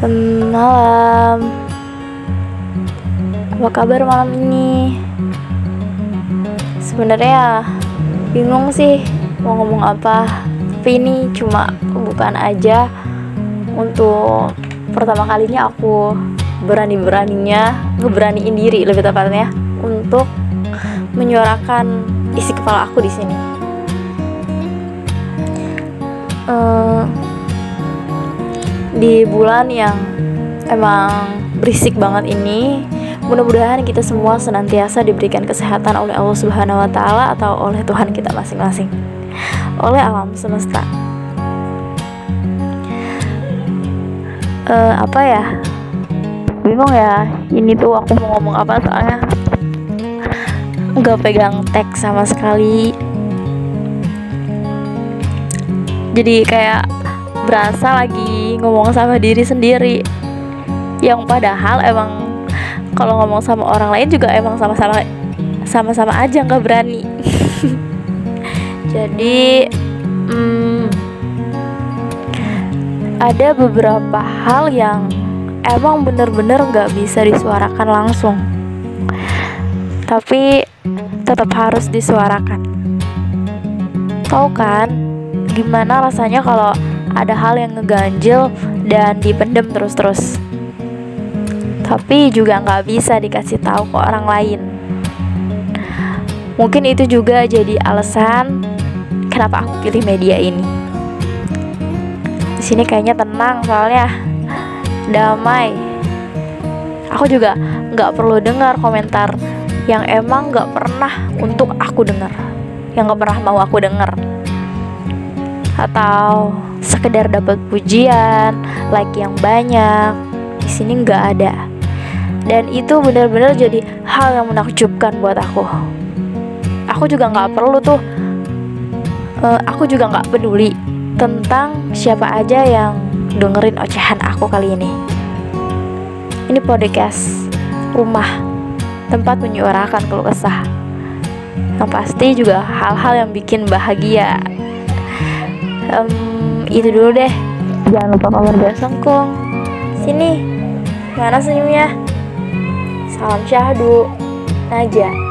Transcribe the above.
Malam. Apa kabar malam ini? Sebenarnya bingung sih mau ngomong apa. Tapi ini cuma pembukaan aja untuk pertama kalinya aku berani-beraninya ngeberaniin diri lebih tepatnya untuk menyuarakan isi kepala aku di sini. Uh, di bulan yang emang berisik banget ini. Mudah-mudahan kita semua senantiasa diberikan kesehatan oleh Allah Subhanahu wa taala atau oleh Tuhan kita masing-masing. Oleh alam semesta. Uh, apa ya? Bingung ya ini tuh aku mau ngomong apa soalnya nggak pegang teks sama sekali. Jadi kayak berasa lagi ngomong sama diri sendiri. Yang padahal emang kalau ngomong sama orang lain juga emang sama-sama sama-sama aja nggak berani. Jadi hmm, ada beberapa hal yang emang bener-bener nggak bisa disuarakan langsung. Tapi tetap harus disuarakan. Tahu kan gimana rasanya kalau ada hal yang ngeganjel dan dipendem terus-terus. Tapi juga nggak bisa dikasih tahu ke orang lain. Mungkin itu juga jadi alasan kenapa aku pilih media ini. Di sini kayaknya tenang soalnya. Damai. Aku juga nggak perlu dengar komentar yang emang nggak pernah untuk aku dengar. Yang nggak pernah mau aku dengar. Atau sekedar dapat pujian, like yang banyak. Di sini nggak ada. Dan itu benar-benar jadi hal yang menakjubkan buat aku. Aku juga nggak perlu tuh. Uh, aku juga nggak peduli tentang siapa aja yang dengerin ocehan aku kali ini. Ini podcast rumah tempat menyuarakan keluh kesah. Yang pasti juga hal-hal yang bikin bahagia. Um, itu dulu deh. Jangan lupa keluarga sengkung sini. Mana senyumnya? Salam syahdu. Naja